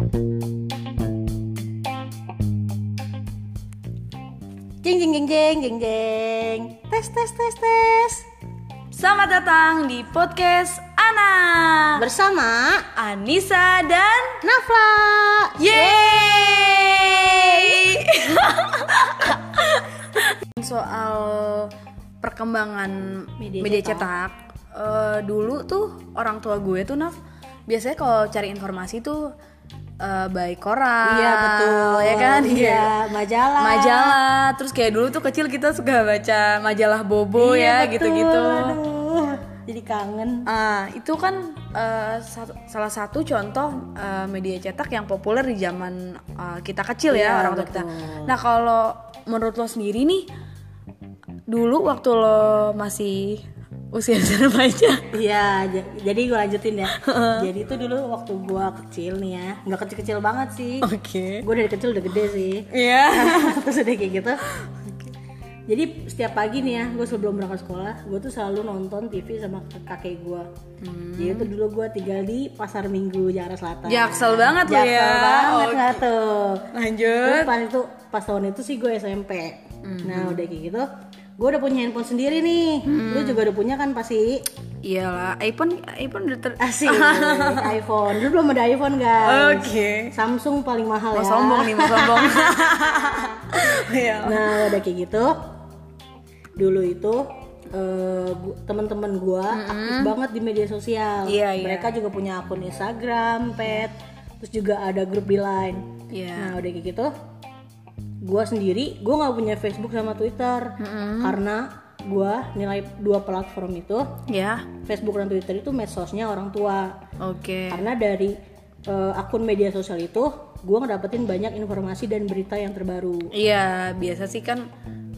Jeng jeng jeng jeng jeng jeng. Tes tes tes tes. Selamat datang di podcast Ana Bersama Anissa dan Nafla. Yeay Soal perkembangan Media media, cetak. cetak, eh, Dulu tuh orang tua gue tuh Naf Biasanya kalau cari informasi tuh eh, baik koran Iya betul. Ya kan Iya majalah. Majalah Terus kayak dulu tuh kecil kita suka baca majalah Bobo Iya, ya betul. gitu-gitu Aduh, Jadi kangen. Ah, itu kan satu- salah satu contoh eh, media cetak yang populer di zaman eh, kita kecil Iya, ya orang tua kita. Nah kalau menurut lo sendiri nih, dulu waktu lo masih usia remaja, Iya, jadi gue lanjutin ya. jadi itu dulu waktu gue kecil nih ya, nggak kecil-kecil banget sih. oke, Gue dari kecil udah gede sih. Iya. Terus udah kayak gitu. Jadi setiap pagi nih ya, gue sebelum berangkat sekolah, gue tuh selalu nonton TV sama kakek gue. Hmm. Jadi itu dulu gue tinggal di Pasar Minggu Jakarta Selatan. Jaksel banget Jaksel ya. banget Oke. nggak tuh. Lanjut. Terus pas itu pas tahun itu sih gue SMP. Hmm. Nah udah kayak gitu, gue udah punya handphone sendiri nih. Hmm. Lu juga udah punya kan pasti? Iyalah, iPhone iPhone udah ter. Asik. iPhone. Dulu belum ada iPhone guys. Oke. Samsung paling mahal Mau ya. sombong nih, mau sombong. Iya. Nah udah kayak gitu dulu itu gu- teman-teman gua aktif banget di media sosial. Iya, iya. Mereka juga punya akun Instagram, pet, terus juga ada grup di Line. Iya. Nah udah kayak gitu, gua sendiri gua nggak punya Facebook sama Twitter karena gua nilai dua platform itu Ya, Facebook dan Twitter itu medsosnya orang tua. oke. Karena dari eh, akun media sosial itu gua ngedapetin banyak informasi dan berita yang terbaru. Iya, biasa sih kan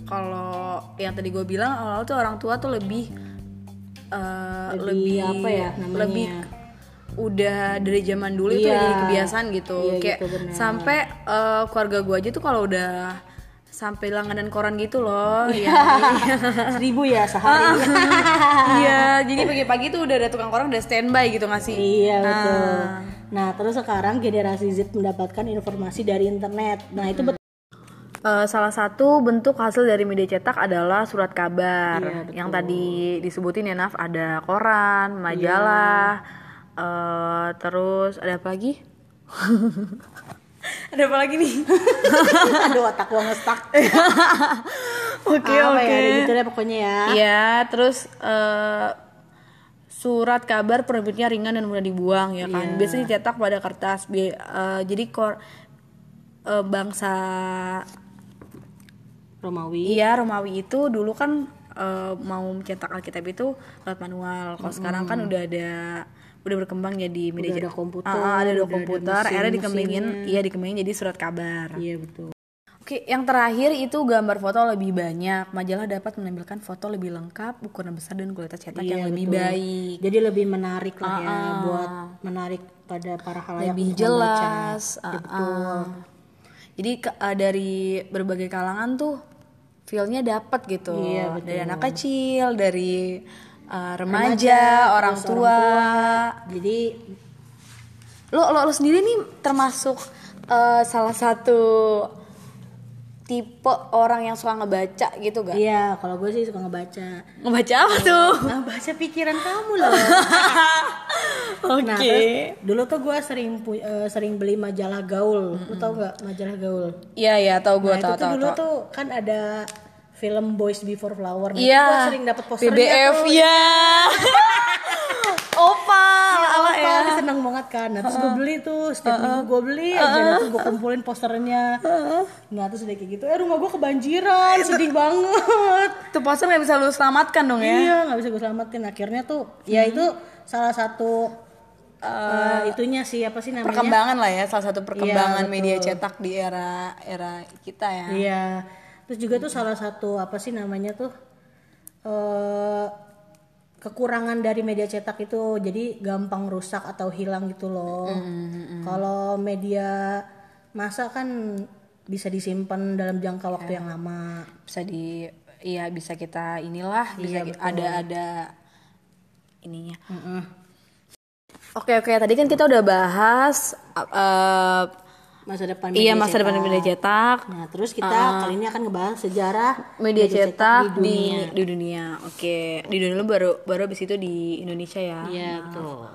kalau yang tadi gue bilang awal tuh orang tua tuh lebih eh, Lebih apa ya namanya lebih? Udah dari zaman dulu itu Iya. udah jadi kebiasaan gitu. Iya, Kayak gitu, sampai eh, keluarga gue aja tuh kalau udah sampai langganan koran gitu loh. Iya. ya. Seribu ya sehari. Iya, jadi pagi-pagi tuh udah ada tukang koran udah standby gitu ngasih. iya betul. Nah terus sekarang generasi Z mendapatkan informasi dari internet. Nah itu betul. Eh, salah satu bentuk hasil dari media cetak adalah surat kabar Iya, yang tadi disebutin ya Naf ada koran, majalah, eh, terus ada apa lagi? ada apa lagi nih? Aduh otak gua ngestak. Oke oke. ya ada gitu deh pokoknya ya. Iya, terus eh, surat kabar penerbitnya ringan dan mudah dibuang ya kan. Biasanya dicetak pada kertas. Bi- eh, jadi kor eh, bangsa Romawi. Iya Romawi itu dulu kan eh, mau mencetak Alkitab itu lewat manual. Kalau sekarang kan udah ada udah berkembang jadi media Udah ada komputer, Ah, ah, ada, ada ada komputer. Akhirnya mesin- dikembangin, iya dikembangin jadi surat kabar. Iya betul. Oke, yang terakhir itu gambar foto lebih banyak. Majalah dapat menampilkan foto lebih lengkap, ukuran besar dan kualitas cetak yang Iya, lebih betul. baik, Jadi lebih menarik lah ya Ah, ah. buat menarik pada para halayak lebih jelas. Ya, ah, betul. ah. Jadi ke- dari berbagai kalangan tuh feel-nya dapat gitu. Iya, betul. Dari anak kecil, dari eh, remaja, orang terus tua. Jadi Lo, lo lo sendiri nih termasuk eh, salah satu tipe orang yang suka ngebaca gitu gak? iya kalau gue sih suka ngebaca. Ngebaca apa tuh? Ngebaca pikiran kamu loh. Oke. Nah, terus dulu tuh gue sering eh, sering beli majalah gaul. Lu tau gak majalah gaul? Iya iya tahu gue Nah, tahu itu tuh tahu. dulu tuh kan ada film Boys Before Flower. Itu Iya. gua sering dapat posternya BBF tuh. ya. Opa, Ya, ala ya. seneng banget kan. Nah, terus gue beli tuh, setiap minggu gue beli aja. Nah, terus gue kumpulin posternya. Nah, terus udah kayak gitu, eh rumah gue kebanjiran, sedih banget. Tuh poster nggak bisa lu selamatkan dong ya? Iya, nggak bisa gue selamatin. Akhirnya tuh, ya itu salah satu eh, itunya sih apa sih namanya? Perkembangan lah ya, salah satu perkembangan Iya, media cetak di era era kita ya. Iya. Terus juga tuh salah satu apa sih namanya tuh eh kekurangan dari media cetak itu jadi gampang rusak atau hilang gitu loh. Kalau media masa kan bisa disimpan dalam jangka waktu yang lama. Bisa di iya bisa kita inilah bisa Iya, ki- ada ada ininya. Oke oke, tadi kan kita udah bahas eh, Masa depan iya media masa depan cetak. media cetak, Nah, terus kita kali ini akan ngebahas sejarah media cetak di di dunia. di dunia. Oke, di dunia lu baru baru abis itu di Indonesia ya. Iya, betul.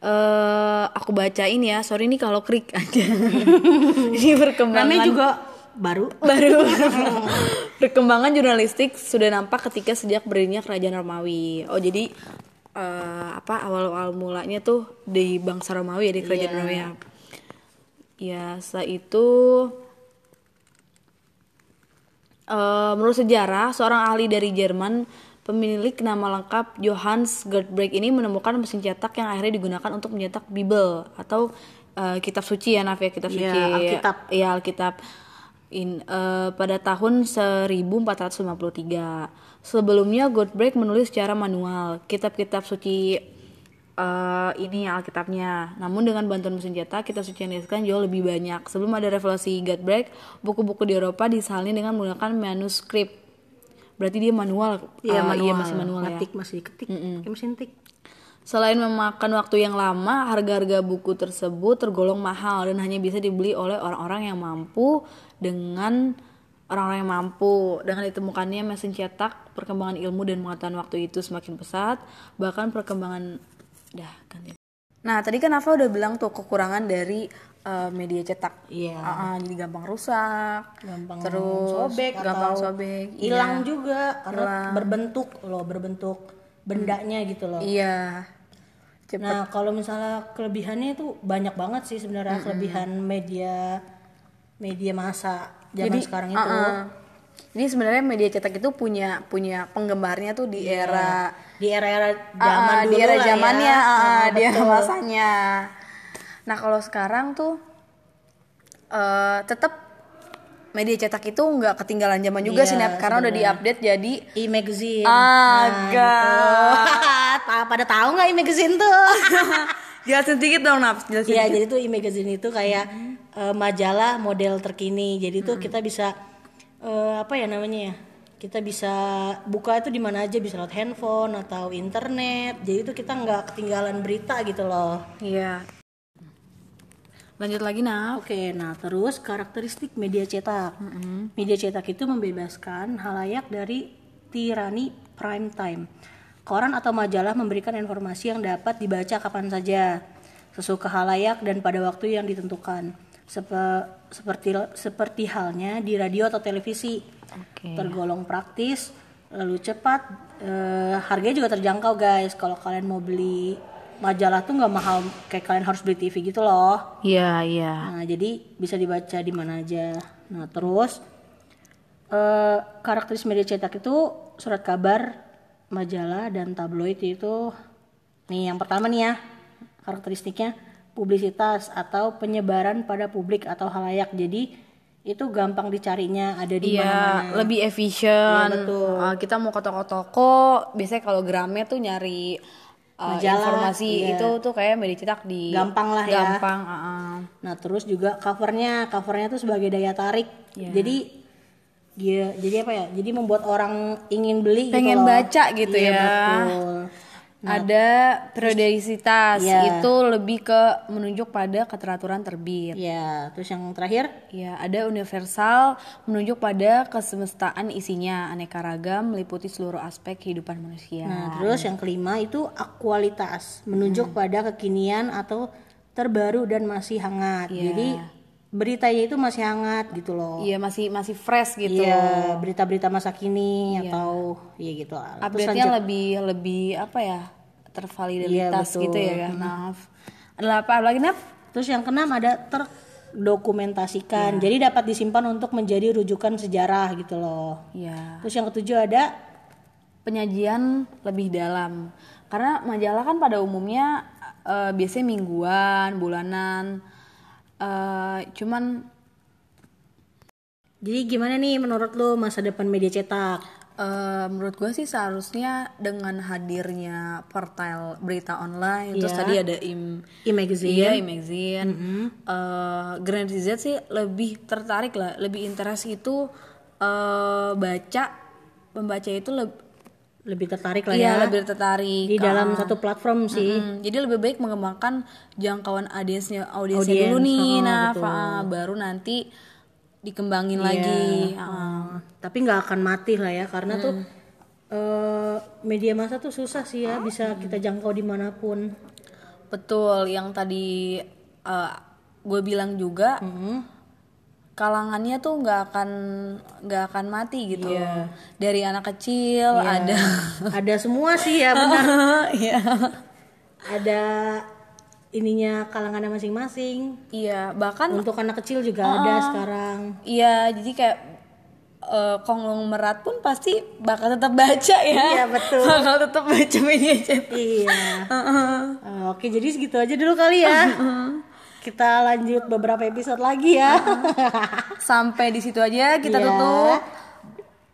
eh aku bacain ya. Sorry nih kalau krik aja. Ini perkembangan Namanya juga baru. baru. perkembangan jurnalistik sudah nampak ketika sejak berdirinya kerajaan Romawi. Oh jadi eh, apa awal-awal mulanya tuh di bangsa Romawi ya di kerajaan Iya. Romawi ya. Ya setelah itu eh, menurut sejarah seorang ahli dari Jerman pemilik nama lengkap Johannes Gutenberg ini menemukan mesin cetak yang akhirnya digunakan untuk mencetak Bible atau eh, kitab suci ya Naf ya kitab Iya, suci Alkitab. Iya Alkitab In, eh, pada tahun 1453 sebelumnya Gutenberg menulis secara manual kitab-kitab suci eh, ini Alkitabnya namun dengan bantuan mesin cetak kitab suci yang dihasilkan jauh lebih banyak sebelum ada revolusi Gutenberg buku-buku di Eropa disalin dengan menggunakan manuskrip berarti dia manual Iya, Eh, manual. iya masih manual ya Ngetik masih ketik. Kayak mesin tik. Selain memakan waktu yang lama, harga-harga buku tersebut tergolong mahal dan hanya bisa dibeli oleh orang-orang yang mampu dengan orang-orang yang mampu. Dengan ditemukannya mesin cetak, perkembangan ilmu dan pengetahuan waktu itu semakin pesat, bahkan perkembangan dah ganti. Nah, tadi kan Nafa udah bilang tuh kekurangan dari eh, media cetak. Iya. Ah, ah, jadi gampang rusak, gampang terus sobek gampang sobek, hilang iya. juga karena berbentuk loh berbentuk bendanya gitu loh Iya. Cepet. nah kalau misalnya kelebihannya itu banyak banget sih sebenarnya kelebihan media media masa zaman sekarang itu uh-uh. Jadi sebenarnya media cetak itu punya punya penggemarnya tuh di era di era-era ah, zaman dulu di era zamannya, ya. ah, Nah, di era masanya. Nah kalau sekarang tuh eh tetap media cetak itu nggak ketinggalan zaman juga Iya, sih karena udah diupdate jadi e-magazine Agak. nah, pada tahu nggak e-magazine tuh jelasin sedikit dong Nap. Iya, jadi tuh e-magazine itu kayak eh, majalah model terkini. Jadi tuh kita bisa eh, apa ya namanya ya? Kita bisa buka itu di mana aja, bisa lewat handphone atau internet. Jadi tuh kita nggak ketinggalan berita gitu loh. Iya. Lanjut lagi Nap. Oke, nah terus karakteristik media cetak. Media cetak itu membebaskan halayak dari tirani prime time. Koran atau majalah memberikan informasi yang dapat dibaca kapan saja, sesuka halayak dan pada waktu yang ditentukan. Sepe- seperti seperti halnya di radio atau televisi. Oke. Tergolong praktis, lalu cepat, eh, harganya juga terjangkau guys. Kalau kalian mau beli majalah tuh nggak mahal kayak kalian harus beli TV gitu loh. Iya, iya. Nah, jadi bisa dibaca di mana aja. Nah, terus eh karakteristik media cetak itu surat kabar, majalah dan tabloid itu nih yang pertama nih ya. Karakteristiknya publisitas atau penyebaran pada publik atau halayak. Jadi itu gampang dicarinya ada di Iya, mana. lebih efisien. Iya, betul. Uh, kita mau ke toko-toko, biasanya kalau Gramet tuh nyari uh, Majalah, informasi iya. itu tuh kayak media cetak di Gampang lah ya. gampang, uh-uh. Nah, terus juga covernya, covernya tuh sebagai daya tarik. Iya. Jadi dia jadi apa ya? Jadi membuat orang ingin beli Pengen gitu loh. baca gitu Iya, ya. betul. Ada periodisitas, Iya. itu lebih ke menunjuk pada keteraturan terbit. Ya, terus yang terakhir Ya, ada universal menunjuk pada kesemestaan isinya, aneka ragam meliputi seluruh aspek kehidupan manusia. Nah, terus yang kelima itu akualitas, menunjuk pada kekinian atau terbaru dan masih hangat. Iya. Jadi beritanya itu masih hangat gitu loh. Iya, masih masih fresh gitu. Iya, berita-berita masa kini atau iya gitu update-nya lanjut. lebih lebih apa ya tervaliditas Iya, gitu ya kan Naf ada apa lagi Naf Terus yang keenam ada terdokumentasikan. Iya. Jadi dapat disimpan untuk menjadi rujukan sejarah gitu loh. ya Terus yang ketujuh ada penyajian lebih dalam karena majalah kan pada umumnya eh, biasanya mingguan bulanan eh, cuman jadi gimana nih menurut lo masa depan media cetak? eh, menurut gue sih seharusnya dengan hadirnya portal berita online terus Iya. tadi ada im E-magazine. Iya, magazine. Eh, Generasi Z sih lebih tertarik lah, lebih interest itu eh, baca, membaca itu leb- lebih tertarik lah Iya ya lebih tertarik. di dalam satu platform sih. Mm, jadi lebih baik mengembangkan jangkauan audiensnya audiensnya Audiens, dulu nih, oh, nah betul. Fa, baru nanti dikembangin Iya. lagi. Ah. Oh, tapi nggak akan mati lah ya karena tuh Hmm. eh, media massa tuh susah sih ya bisa kita jangkau di mana pun. Betul, yang tadi gue bilang juga Hmm. Kalangannya tuh nggak akan nggak akan mati gitu. Iya. Dari anak kecil ada, Ada semua sih ya benar. iya, Ada ininya kalangannya masing-masing. iya bahkan Untuk anak kecil juga ada sekarang. iya jadi kayak eh, konglomerat pun pasti bakal tetap baca ya. Iya, betul. bakal tetap baca media cetak. Iya. Oke, jadi segitu aja dulu kali ya. Kita lanjut beberapa episode lagi ya. Sampai di situ aja kita Iya. tutup.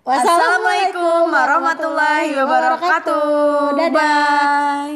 Wassalamualaikum Assalamualaikum warahmatullahi wabarakatuh. Dadah. Bye.